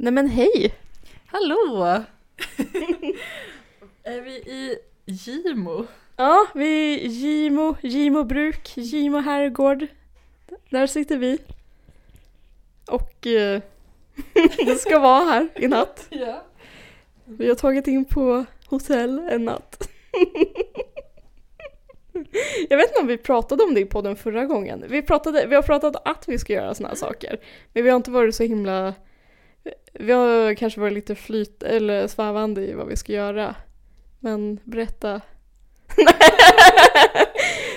Nej men hej! Hallå! är vi i Gimo? Ja, vi är Gimo, Gimo bruk, Gimo herrgård. Där sitter vi. Och eh, det ska vara här i natt. Ja. Vi har tagit in på hotell en natt. Jag vet inte om vi pratade om det i podden förra gången. Vi, pratade, vi har pratat att vi ska göra såna här saker. Men vi har inte varit så himla... Vi har kanske varit lite flyt eller svävande i vad vi ska göra. Men berätta.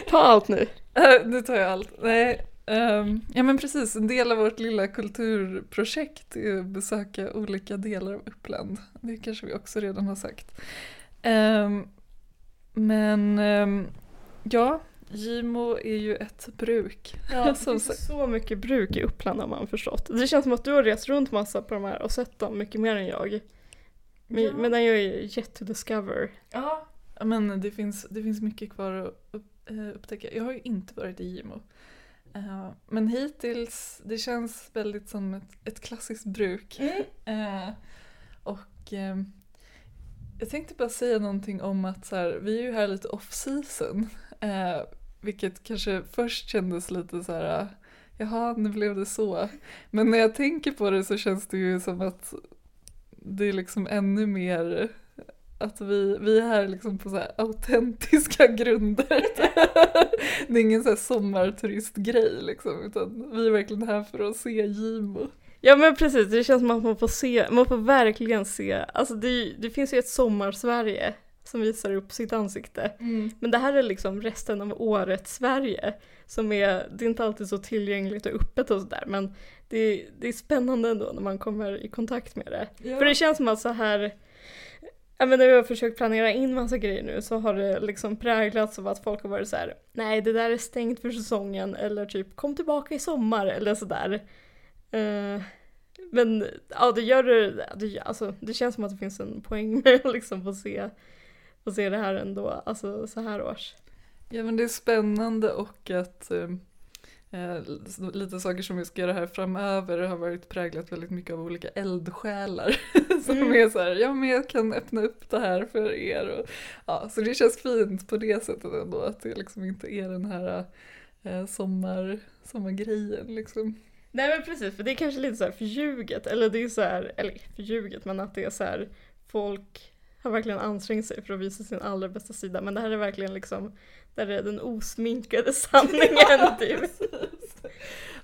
Ta allt nu. Eh, nu tar jag allt. Nej, Um, ja men precis, en del av vårt lilla kulturprojekt är att besöka olika delar av Uppland. Det kanske vi också redan har sagt. Um, men um, ja, Gimo är ju ett bruk. Ja, det Som finns så mycket bruk i Uppland har man förstått. Det känns som att du har rest runt massa på de här och sett dem mycket mer än jag. Men, Ja. Medan jag är yet to discover. Ja, men det finns, det finns mycket kvar att eh, upptäcka. Jag har ju inte varit i Gimo. Eh, men hittills, det känns väldigt som ett, ett klassiskt bruk. Eh, och jag tänkte bara säga någonting om att så här, vi är ju här lite off season. Vilket kanske först kändes lite så här, jaha nu blev det så. Men när jag tänker på det så känns det ju som att det är liksom ännu mer att vi, vi är här liksom på så här autentiska grunder. det är ingen så här sommarturistgrej liksom, utan vi är verkligen här för att se Gimo. Ja men precis, det känns som att man får se, man får verkligen se, alltså det, det finns ju ett sommarsverige som visar upp sitt ansikte. Men det här är liksom resten av året Sverige. Som är, det är inte alltid så tillgängligt och öppet och sådär men det, det är spännande ändå när man kommer i kontakt med det. Ja. För det känns som att så här, men när vi har försökt planera in massa grejer nu så har det liksom präglats av att folk har varit så här: nej det där är stängt för säsongen eller typ kom tillbaka i sommar eller sådär. Uh, men ja det gör det, det, alltså, det känns som att det finns en poäng med att liksom få se, få se det här ändå, alltså så här års. Ja men det är spännande och att eh, eh, lite saker som vi ska göra här framöver har varit präglat väldigt mycket av olika eldsjälar. som Mm. är så här, ja men jag kan öppna upp det här för er. Och, ja, så det känns fint på det sättet ändå att det liksom inte är den här eh, sommar, sommargrejen liksom. Nej men precis, för det är kanske lite så här förljuget, eller det är så här, eller förljuget men att det är så här folk har verkligen ansträngt sig för att visa sin allra bästa sida men det här är verkligen liksom, där är den osminkade sanningen typ.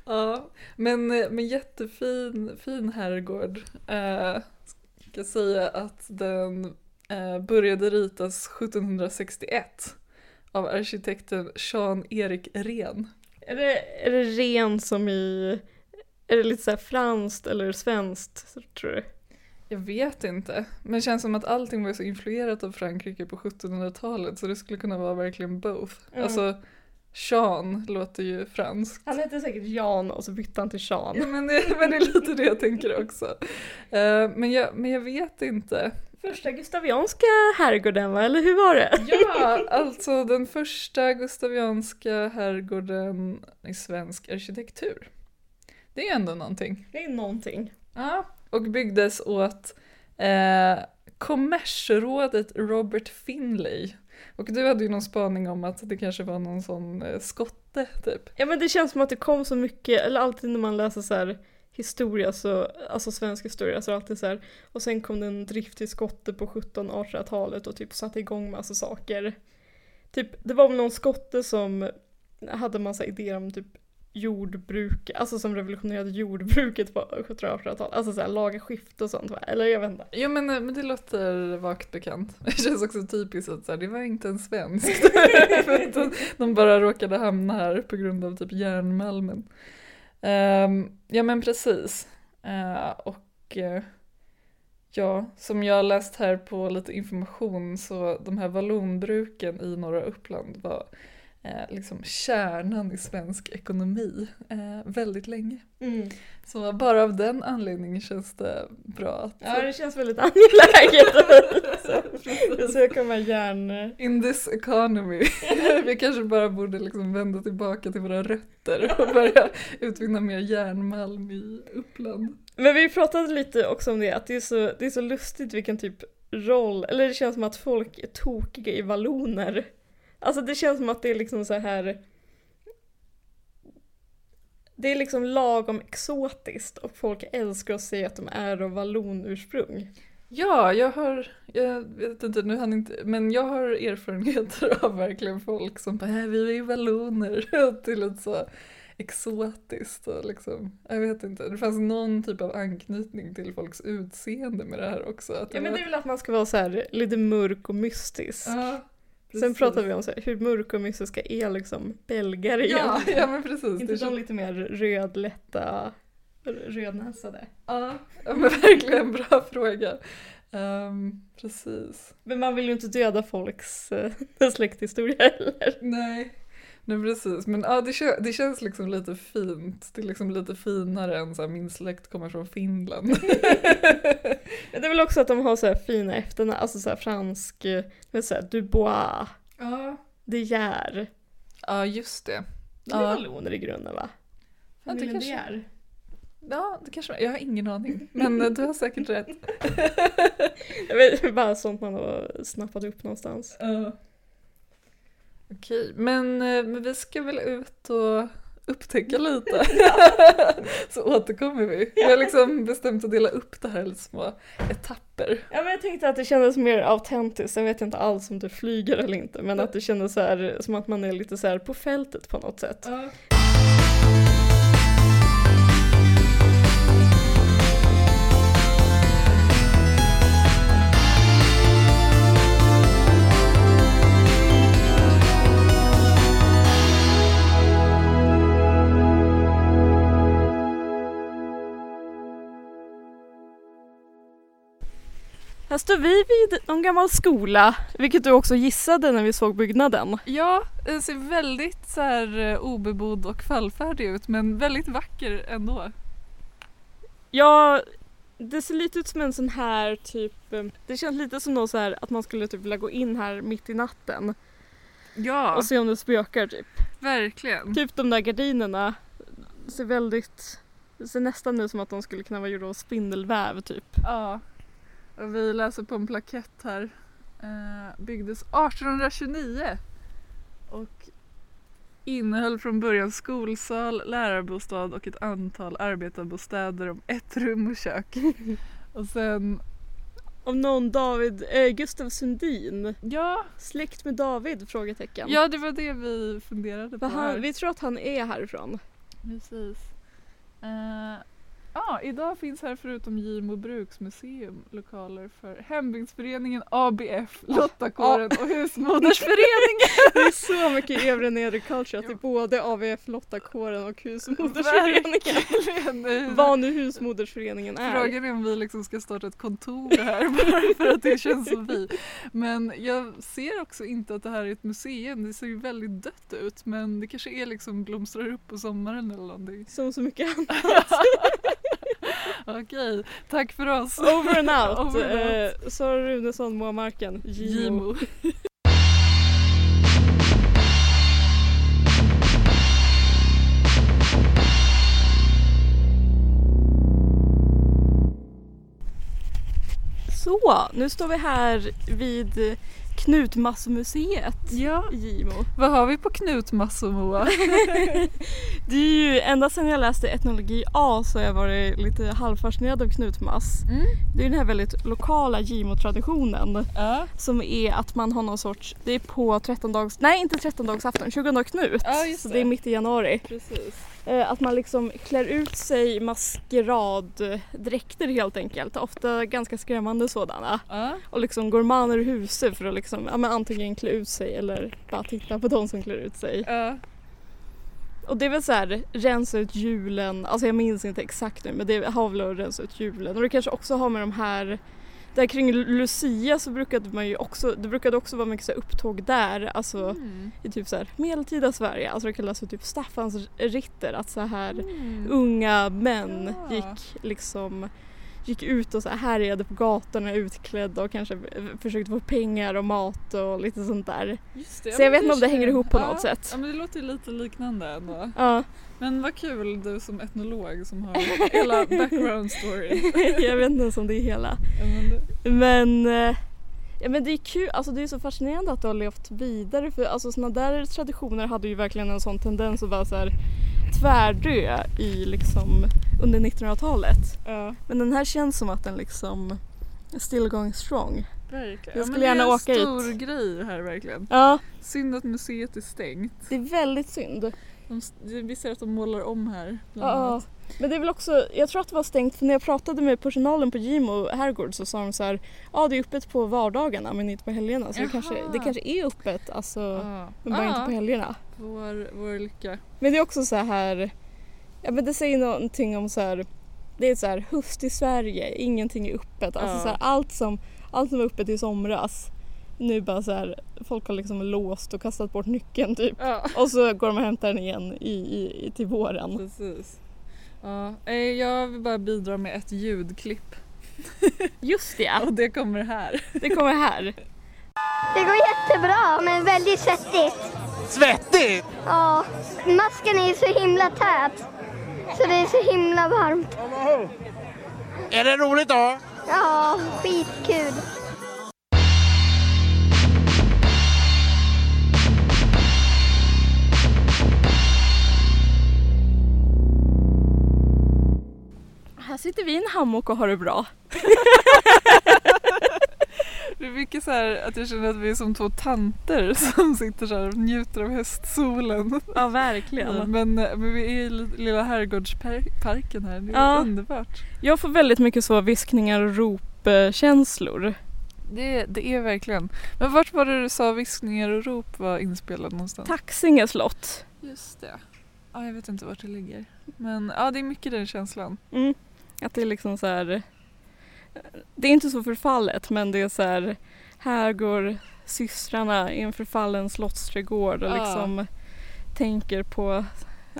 Ja, men, men jättefin fin herrgård. Eh, ska jag säga att den eh, började ritas 1761 av arkitekten Jean-Erik Rehn. Är det, är det ren som i, är det lite så franskt eller svenskt tror du? Jag vet inte, men det känns som att allting var så influerat av Frankrike på 1700-talet så det skulle kunna vara verkligen both. Mm. Alltså, Jean låter ju franskt. Han heter säkert Jan och så bytte han till Sean. Ja, men, det, men det är lite det jag tänker också. Eh, men, jag, men jag vet inte. Första gustavianska herrgården va, eller hur var det? Ja, alltså den första gustavianska herrgården i svensk arkitektur. Det är ändå någonting. Det är någonting. Ja. Och byggdes åt eh, kommersrådet Robert Finlay. Och du hade ju någon spaning om att det kanske var någon sån eh, skotte typ. Ja men det känns som att det kom så mycket, eller alltid när man läser så här historia, så, alltså svensk historia, så är det alltid så här, och sen kom det en driftig skotte på 1700-1800-talet och typ satte igång massa saker. Typ, det var väl någon skotte som hade massa idéer om typ jordbruk, alltså som revolutionerade jordbruket på 1700-1800-talet, alltså såhär laga skift och sånt va? Eller jag vet inte. Ja men, men det låter vagt bekant. Det känns också typiskt att så här, det var inte en svensk. De bara råkade hamna här på grund av typ järnmalmen. Ehm, ja men precis. Eh, och eh, ja, som jag har läst här på lite information så de här vallonbruken i norra Uppland var liksom kärnan i svensk ekonomi eh, väldigt länge. Mm. Så bara av den anledningen känns det bra att Ja det känns väldigt angeläget att försöka med järn... In this economy. Vi kanske bara borde liksom vända tillbaka till våra rötter och börja utvinna mer järnmalm i Uppland. Men vi pratade lite också om det, att det är så, det är så lustigt vilken typ roll, eller det känns som att folk är tokiga i valloner. Alltså det känns som att det är liksom så här det är liksom lagom exotiskt och folk älskar att säga att de är av vallonursprung. Ja, jag har, jag vet inte, nu hann inte, men jag har erfarenheter av verkligen folk som bara, "Äh, vi är valloner till ett så exotiskt och liksom, jag vet inte, det fanns någon typ av anknytning till folks utseende med det här också. Ja men det är väl att man ska vara så här lite mörk och mystisk. Ja, Sen precis. pratar vi om så här, hur mystiska är liksom belgare Ja, ja men precis. Inte de lite mer rödlätta, rödnäsade. Ja, men verkligen bra fråga. Ehm, precis. Men man vill ju inte döda folks äh, släkthistoria heller. Nej. Nej precis, men ja, det, kän- det känns liksom lite fint. Det är liksom lite finare än så här, min släkt kommer från Finland. Men det är väl också att de har så här fina efternamn, alltså så här fransk, eh, med så här Dubois, ja. De Geer. ja, just det. Det är Ja. valloner i grunden va? Ja, det Familjen kanske- De. Ja, det kanske Jag har ingen aning, men eh, du har säkert rätt. Jag vet, det bara sånt man har snappat upp någonstans. Ja. Okej, men, eh, men vi ska väl ut och upptäcka lite. Så återkommer vi. Vi har liksom bestämt att dela upp det här i små etapper. Ja men jag tänkte att det kändes mer autentiskt, sen vet jag inte alls om du flyger eller inte, men att det kändes så här, som att man är lite så här på fältet på något sätt. Här står vi vid någon gammal skola, vilket du också gissade när vi såg byggnaden. Ja, den ser väldigt så här eh, obebodd och fallfärdig ut men väldigt vacker ändå. Ja, det ser lite ut som en sån här typ, eh, det känns lite som någon så här att man skulle typ vilja gå in här mitt i natten Ja, och se om det spökar typ. verkligen. Typ de där gardinerna ser väldigt, det ser nästan ut som att de skulle kunna vara gjorda av spindelväv typ. Ja. Och vi läser på en plakett här. Eh, byggdes 1829 och innehöll från början skolsal, lärarbostad och ett antal arbetarbostäder om ett rum och kök. och sen, Om någon David, eh, Gustav Sundin, ja, släkt med David? Frågetecken. ja det var det vi funderade på han, vi tror att han är härifrån. Precis. Eh, Ja, idag finns här förutom Gimo bruksmuseum lokaler för hembygdsföreningen ABF, Lottakåren och Husmodersföreningen. Det är så mycket övre nedre culture att det är både AVF, Lottakåren och Husmodersföreningen. Vad nu Husmodersföreningen är. Frågan är om vi liksom ska starta ett kontor här bara för att det känns som vi. Men jag ser också inte att det här är ett museum. Det ser ju väldigt dött ut men det kanske är liksom blomstrar upp på sommaren eller någonting. Som så mycket annat. Okej, tack för oss. Over and out. Over and Eh, Sara Runesson, Moa Marken, Gimo. Gimo. Så, nu står vi här vid Knutmassomuseet Ja, i Gimo. vad har vi på Knutmassor Moa? Det är ju ända sedan jag läste etnologi A så har jag varit lite halvfascinerad av knutmass. Mm. Det är den här väldigt lokala Gimo-traditionen Ja. som är att man har någon sorts, det är på 13 dags, nej inte 13 dagsafton, 20 Knut. Ja, så det. det är mitt i januari. Precis. Eh, Att man liksom klär ut sig i maskeraddräkter helt enkelt, ofta ganska skrämmande sådana. Ja. Och liksom går man ur huset för att liksom, ja, men antingen klä ut sig eller bara titta på de som klär ut sig. Ja. Och det är väl så här, rensa ut julen, alltså jag minns inte exakt nu men det har väl att rensa ut julen. Och det kanske också har med de här, där kring Lucia så brukade man ju också, det brukade också vara mycket så upptåg där, alltså Mm. i typ så här medeltida Sverige, alltså det kallas för typ Staffans ritter, att så här Mm. unga män Ja. gick liksom gick ut och så här härjade på gatorna utklädda och kanske försökte få pengar och mat och lite sånt där. Det, Så jag vet inte om det hänger ihop på ja, något sätt. Ja men det låter lite liknande ändå. Ja, Men vad kul du som etnolog som har hela background story. jag vet inte ens om det är hela. Ja, men eh, ja, men det är kul, alltså det är så fascinerande att det har levt vidare för alltså sådana där traditioner hade ju verkligen en sån tendens att bara så här tvärdö i liksom under 1900-talet. ja, Men den här känns som att den liksom är still going strong. verkligen. Jag Ja, skulle men gärna det åka är hit. en stor grej här verkligen. Ja, Synd att museet är stängt. det är väldigt synd. De, vi ser att de målar om här. bland Ja, annat. men det är väl också, jag tror att det var stängt för när jag pratade med personalen på Gimo herrgård så sa de så här, ja det är öppet på vardagarna men inte på helgerna. Så det kanske, det kanske är öppet alltså, Ja. men bara inte på helgerna. Vår, vår lycka. Men det är också så här, ja men det säger någonting om så här, det är så här höst i Sverige, ingenting är öppet. Alltså Ja. så här, allt som, allt som var öppet i somras, nu bara så här, folk har liksom låst och kastat bort nyckeln typ. Ja. Och så går de och hämtar den igen i, i, i, till våren. Precis. Ja, eh, jag vill bara bidra med ett ljudklipp Just det, och det kommer här. det kommer här. Det går jättebra, men väldigt svettigt. Svettigt! Ja, masken är så himla tät. Så det är så himla varmt. Är det roligt då? Ja, skitkul. Här sitter vi i en hammock och har det bra. Det är mycket så här att jag känner att vi är som två tanter som sitter så här och njuter av höstsolen. Ja verkligen. Men, men vi är i li- lilla herrgårdsparken här, det är Ja. underbart. Jag får väldigt mycket så viskningar och ropkänslor. Det, det är verkligen. Men vart var det du sa viskningar och rop var inspelad någonstans? Taxinge slott. Just det. Ja, jag vet inte vart det ligger. Men ja, det är mycket den känslan. Mm. Att det är liksom så här. Det är inte så förfallet men det är så här. Här går systrarna i en förfallen slottsträdgård och Ja. liksom tänker på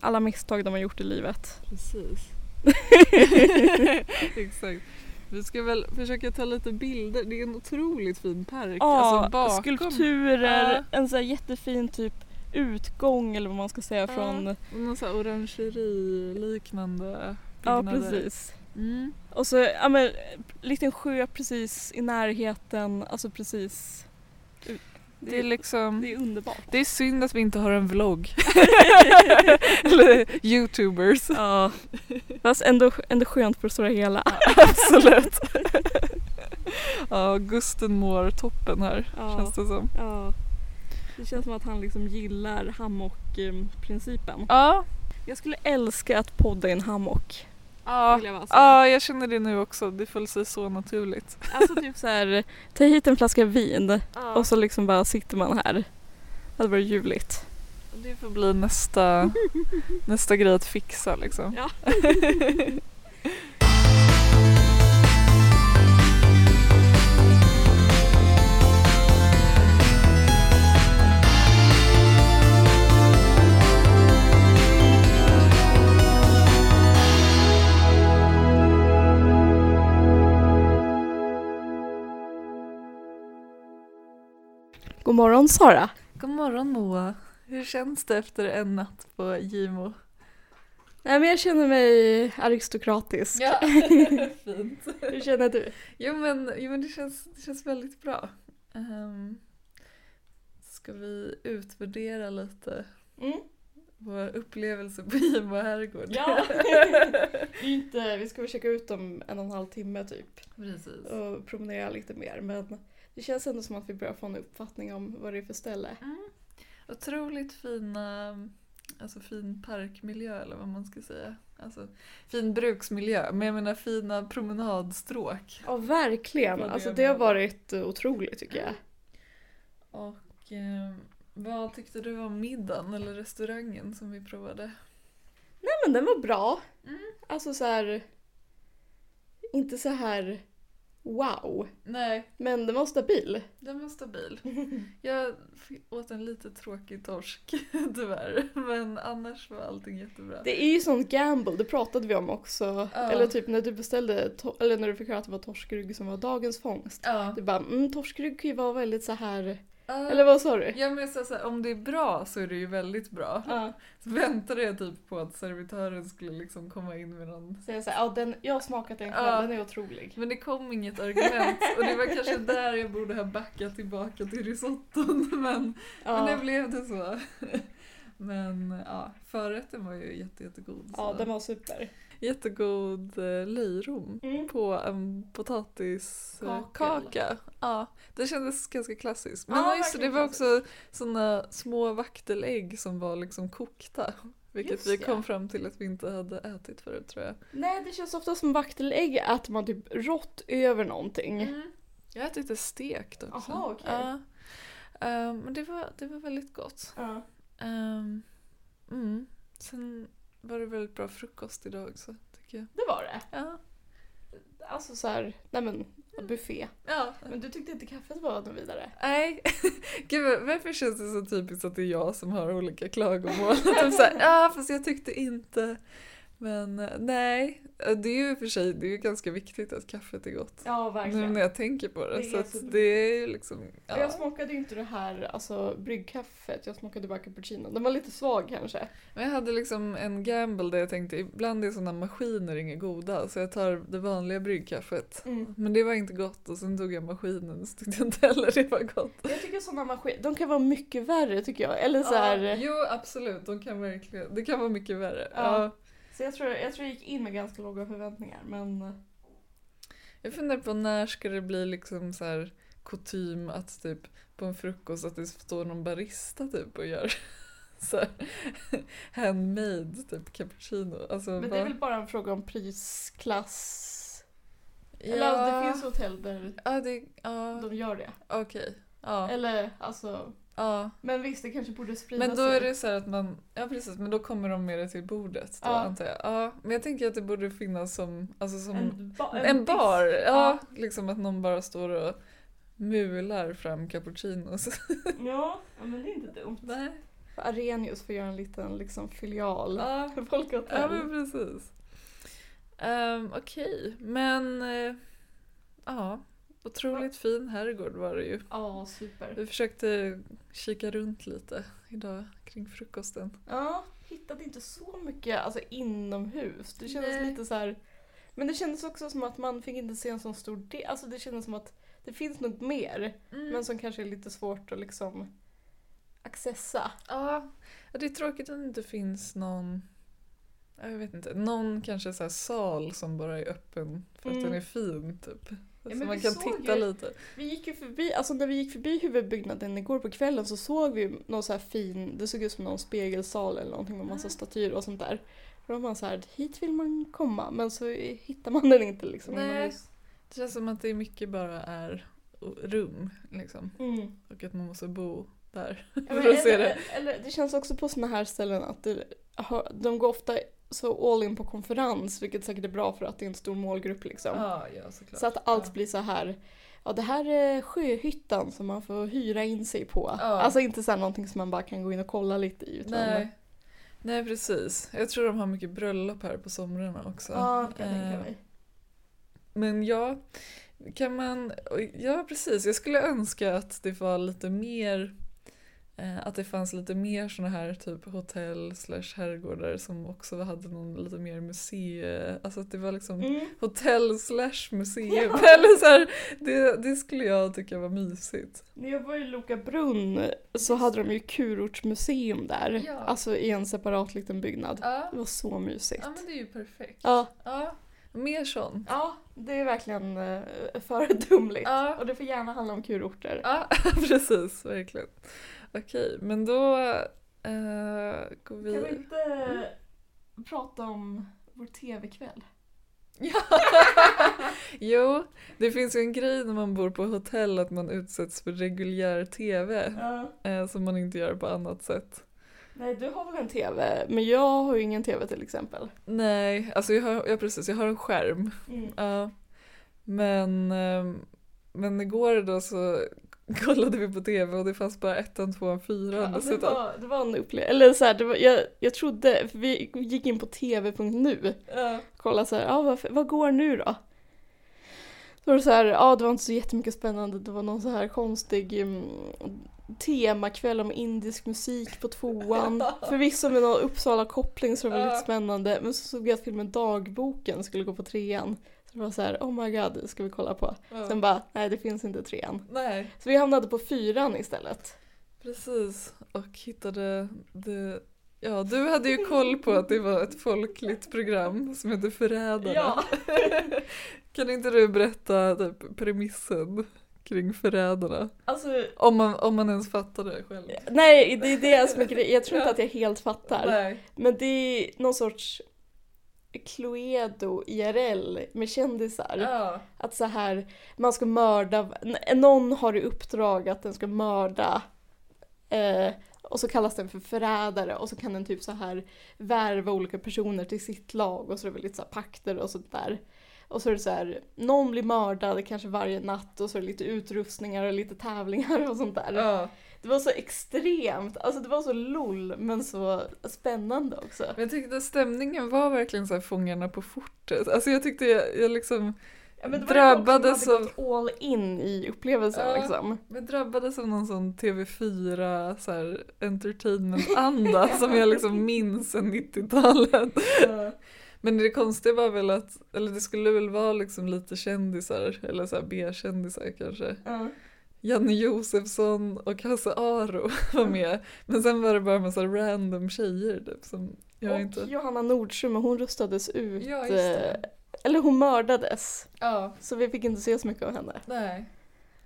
alla misstag de har gjort i livet. Precis. Exakt. Vi ska väl försöka ta lite bilder. Det är en otroligt fin park. Ja, alltså bakom. skulpturer, Ja. en så här jättefin typ utgång eller vad man ska säga Ja, från Någon sån här orangeri-liknande Ja byggnader. precis. Mm. Och så ja men liten sjö precis i närheten, alltså precis. Det är liksom... det är underbart. Det är synd att vi inte har en vlogg. Eller youtubers. Ja. Fast ändå, ändå skönt på det stora hela. Absolut. ja, Gusten mår toppen här Ja. känns det som. Ja. Det känns som att han liksom gillar hammock-principen. Ja. Jag skulle älska att podda i en hammock. Ja. Jag ja, jag känner det nu också. Det föll sig så naturligt. Alltså typ så här, ta hit en flaska vin Ja. och så liksom bara sitter man här. Det hade varit ljuvligt. Det får bli nästa, nästa grej att fixa liksom. Ja. God morgon Sara. God morgon Moa. Hur känns det efter en natt på Gimo? Nej men jag känner mig aristokratisk. fint. Hur känner du? Jo men, jo, men det, känns, det känns väldigt bra. Um, ska vi utvärdera lite Mm. vår upplevelse på Gimo herrgård? Ja. Inte, vi ska checka ut om en och en halv timme typ Precis. och promenera lite mer men det känns ändå som att vi börjar få en uppfattning om vad det är för ställe. Mm. Otroligt fina, alltså fin parkmiljö eller vad man ska säga. Alltså fin bruksmiljö, men jag menar fina promenadstråk. Ja verkligen, alltså det har varit eh, otroligt tycker jag. Och eh, vad tyckte du om middagen eller restaurangen som vi provade? Nej men den var bra. Mm. Alltså så här. Inte så här wow. Nej, Men den var stabil. den var stabil. Jag åt en lite tråkig torsk tyvärr. Men annars var allting jättebra. Det är ju sån gamble, det pratade vi om också. Ja. Eller typ när du beställde, eller när du fick höra att det var torskrygg som var dagens fångst. Ja. Du bara, mm, torskrygg kan ju vara väldigt så här. Ja. eller vad sa du? Ja men så, så om det är bra så är det ju väldigt bra. Ja. Så väntade jag typ på att servitören skulle liksom komma in med någon Så jag säger, ja den, jag har smakat den själv, Ja. den är otrolig. Men det kom inget argument och det var kanske där jag borde ha backat tillbaka till risotton men, men det blev det så. Men ja, förrätten var ju jätte, jättegod. ja den var super. Jättegod eh, löjrom Mm. på en potatiskaka. Kaka, Kaka. Ja, det kändes ganska klassiskt. Men Ja, just det, det var också såna små vaktelägg som var liksom kokta. Vilket Just vi ja. kom fram till att vi inte hade ätit förut tror jag. Nej det känns ofta som vaktelägg att man typ rått över någonting. Jag har ätit det stekt också. Jaha, okej. Ja. Ehm, men det var, det var väldigt gott. Ja. Ehm, mm. Sen var det väldigt bra frukost idag också tycker jag. Det var det. Ja. Alltså så här, nej men buffé. ja. Men du tyckte inte kaffet var något vidare? Nej, gud varför känns det så typiskt att det är jag som har olika klagomål? typ såhär, ja fast jag tyckte inte. Men eh, nej, det är ju och för sig det är ju ganska viktigt att kaffet är gott. Ja Nu när jag tänker på det. Det så att det är liksom, Jag ja. smakade ju inte det här alltså, bryggkaffet, jag smakade bara cappuccino. Den var lite svag kanske. Men jag hade liksom en gamble där jag tänkte ibland är sådana maskiner inget goda så jag tar det vanliga bryggkaffet. Men det var inte gott och sen tog jag maskinen så tyckte jag inte heller det var gott. Jag tycker sådana maskiner, de kan vara mycket värre tycker jag. Eller så här, Ja, jo absolut, de kan verkligen, det kan vara mycket värre. Ja. Ja. Så jag tror, jag tror jag gick in med ganska låga förväntningar men... Jag funderar på när ska det bli liksom så här kutym att typ på en frukost att det står någon barista typ och gör så här handmade typ cappuccino. Alltså, Men det vad- är väl bara en fråga om prisklass. ja, Eller alltså, det finns hotell där Ja, det, ja, de gör det. okej. Ja, Eller alltså, ja. men visst det kanske borde sprida Men då är det så att man, ja precis, men då kommer de med det till bordet då Ja. antar jag. Ja, men jag tänker att det borde finnas som, alltså som en, ba- en, bar. disk. Ja, liksom att någon bara står och mular fram cappuccinos. Ja, ja, men det är inte dumt. Nej. Arrhenius får göra en liten liksom, filial Ja, för folkhotell. ja men precis. Um, Okej, men eh, ja, otroligt fin herrgård var det ju. Ja, super. Vi försökte kika runt lite idag kring frukosten. Ja, hittade inte så mycket alltså, inomhus. Det kändes Nej. lite så här. Men det kändes också som att man fick inte se en sån stor del. Alltså det kändes som att det finns något mer. Mm. Men som kanske är lite svårt att liksom accessa. Ja, ja, det är tråkigt att det inte finns någon jag vet inte, någon kanske så sal som bara är öppen för att Mm. den är fin typ. Så men man vi kan titta ju- lite. Vi gick ju förbi, alltså när vi gick förbi huvudbyggnaden igår på kvällen så såg vi någon så här fin, det såg ut som någon spegelsal eller någonting med massa statyer och sånt där. Då var man så här, hit vill man komma men så hittar man den inte liksom. Nej. Det känns som att det mycket bara är rum liksom. Mm. Och att man måste bo där. Ja, för att se det. eller det känns också på såna här ställen att det, de går ofta så all in på konferens vilket säkert är bra för att det är en stor målgrupp liksom. Ja, ja. Så att allt ja. blir så här Ja det här är sjöhyttan som man får hyra in sig på. Ja. Alltså inte så här någonting som man bara kan gå in och kolla lite i. Utan, Nej. Nej precis. Jag tror de har mycket bröllop här på somrarna också. Ja, kan jag Eh. Men ja, kan man... Ja precis, jag skulle önska att det var lite mer att det fanns lite mer såna här typ hotell slash herrgårdar som också hade någon lite mer museum, alltså att det var liksom Mm. hotell slash museum. Eller så här, det, det skulle jag tycka var mysigt. När jag var i Loka brunn så hade de ju Kurortsmuseum där. Ja. Alltså i en separat liten byggnad. Ja, Det var så mysigt. ja men det är ju perfekt. Ja, Ja, mer sånt. ja det är verkligen uh, föredömligt. Ja. Och det får gärna handla om kurorter. Ja, precis, verkligen. Okej, men då eh, går vi... Kan vi inte prata om vår TV-kväll? Ja. jo, det finns ju en grej när man bor på hotell att man utsätts för reguljär TV Ja. eh, som man inte gör på annat sätt. Nej, du har väl en TV? Men jag har ju ingen TV till exempel. Nej, alltså jag har, ja, precis, jag har en skärm. Mm. Ja. Men, ehm, men igår då så kollade vi på tv och det fanns bara ettan, tvåan, fyran. Så det, var, det var en upplevelse, eller så här, det var, jag, jag trodde, vi gick in på tv.nu, Ja. kolla så här, ja vad, vad går nu då? Så var det så här, ja det var inte så jättemycket spännande, det var någon så här konstig mm, temakväll om indisk musik på tvåan. Förvisso med någon Uppsala-koppling så det var Ja. lite spännande, men så såg jag att filmen Dagboken skulle gå på trean. Det var så här, oh my god, ska vi kolla på. Ja. Sen bara, nej det finns inte trean. Nej, Så vi hamnade på fyran istället. precis. Och hittade det. Ja, du hade ju koll på att det var ett folkligt program som heter Förrädare. Ja. Kan inte du berätta typ, premissen kring Förrädarna? Alltså, Om man, om man ens fattar det själv. nej det är det som är grejen. Jag tror inte att jag helt fattar. Nej. Men det är någon sorts Cluedo IRL med kändisar. Ja. Att så här, man ska mörda, någon har i uppdrag att den ska mörda eh, och så kallas den för förrädare och så kan den typ så här värva olika personer till sitt lag och så är det väl lite så pakter och sånt där. Och så är det så här, någon blir mördad kanske varje natt och så är det lite utrustningar och lite tävlingar och sånt där. ja. Det var så extremt, alltså det var så LOL men så spännande också. Men jag tyckte stämningen var verkligen så här Fångarna på fortet. Alltså jag tyckte jag, jag liksom Ja, men det Drabbades av- all in i upplevelsen Ja. liksom. jag drabbades av någon sån TV4 så här, entertainment-anda som jag liksom minns sen 90-talet. Men det konstiga var väl att, eller det skulle väl vara liksom lite kändisar, eller så här B-kändisar kanske. Ja. Janne Josefsson och Hasse Aro var med. Men sen var det bara en massa random tjejer typ som jag och inte... Johanna Nordström, hon röstades ut. Ja, eh, Eller hon mördades. Ja, Så vi fick inte se så mycket av henne. nej.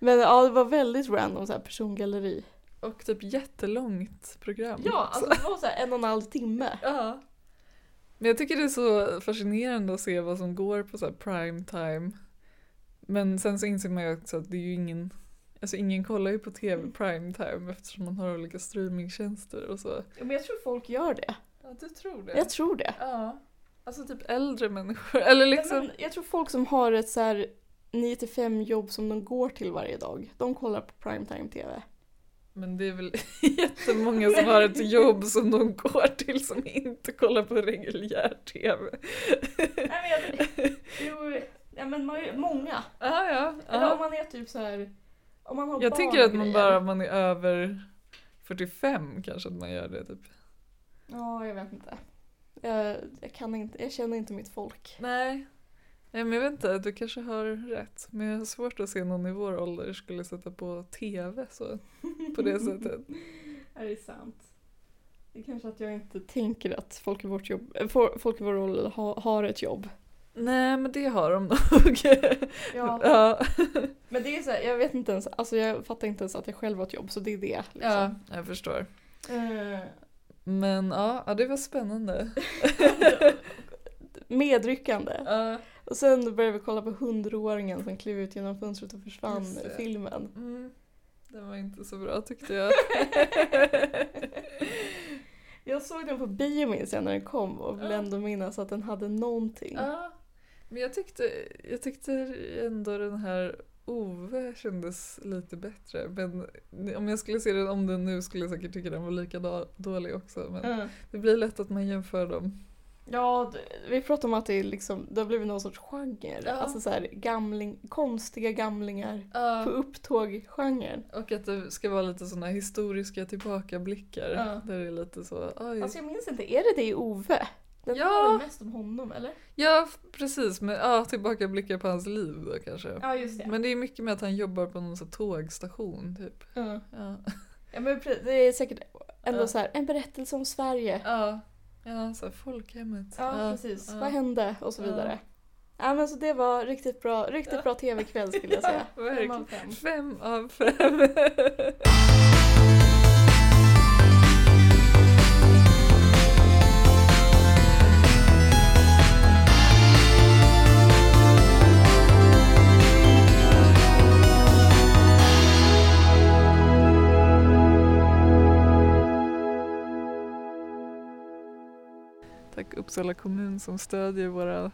Men ja, det var väldigt random så här persongalleri. Och typ jättelångt program. Ja, alltså det var så här en och en halv timme. Ja. Men jag tycker det är så fascinerande att se vad som går på så här prime time. Men sen så inser man ju också att det är ju ingen, alltså ingen kollar ju på tv prime time eftersom man har olika streamingtjänster och så. Ja, Men jag tror folk gör det. Ja, du tror det? Jag tror det. Ja. Alltså typ äldre människor, eller liksom. Men jag tror folk som har ett så här 9 till 5 jobb som de går till varje dag, de kollar på primetime TV. Men det är väl jättemånga som har ett jobb som de går till som inte kollar på reguljär tv. Nej men jag, jo, ja men många. Ja, ja. Eller om man är typ så här. Om man har Jag barn tänker och att man bara, man är över 45 kanske att man gör det typ. Ja, jag vet inte. Jag, jag kan inte, jag känner inte mitt folk. Nej. Nej men jag vet inte, du kanske har rätt. Men jag har svårt att se någon i vår ålder skulle sätta på tv så, på det sättet. Är det sant? Det är kanske att jag inte tänker att folk i, vårt jobb, äh, for- folk i vår ålder ha, har ett jobb. Nej men det har de nog. Ja. ja. Men det är så här, jag vet inte ens, alltså jag fattar inte ens att jag själv har ett jobb så det är det. Liksom. ja, jag förstår. Eh, Men ja, ja det var spännande. medryckande. Ja. Och sen började vi kolla på hundraåringen som klev ut genom fönstret och försvann i filmen. Mm. Det var inte så bra tyckte jag. Jag såg den på bio minns jag när den kom och vill ändå minnas att den hade någonting. Ja, men jag tyckte, jag tyckte ändå den här Ove kändes lite bättre. Men om jag skulle se den om den nu skulle jag säkert tycka den var lika då- dålig också. Men Mm. det blir lätt att man jämför dem. Ja, vi pratade om att det, liksom, det har blivit någon sorts genre. Ja. Alltså så här, gamling, konstiga gamlingar på upptåg-genren. Och att det ska vara lite sådana historiska tillbakablickar. Ja. Där det är lite så, oj. Alltså jag minns inte, är det det i Ove? Den Ja. handlar väl mest om honom eller? Ja, precis. Men ja, tillbakablickar på hans liv då kanske. Ja just det. Men det är mycket med att han jobbar på någon här tågstation typ. Ja. Ja, ja men det är säkert ändå Ja. så här, en berättelse om Sverige. ja, ja så här, folkhemmet. Ja, precis, ja. vad hände och så vidare. Ja men så det var riktigt bra, riktigt bra tv-kväll skulle jag säga. Ja, Fem av verkligen. fem. Fem av fem. Uppsala kommun som stödjer våra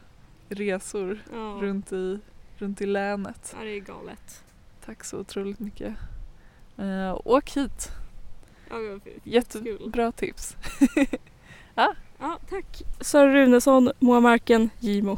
resor Ja. runt i runt i länet. Ja, det är galet. Tack så otroligt mycket. Eh, åk hit. Ja. Jättebra tips. Ja, tack. Sara Runesson, Moa Marken, Gimo.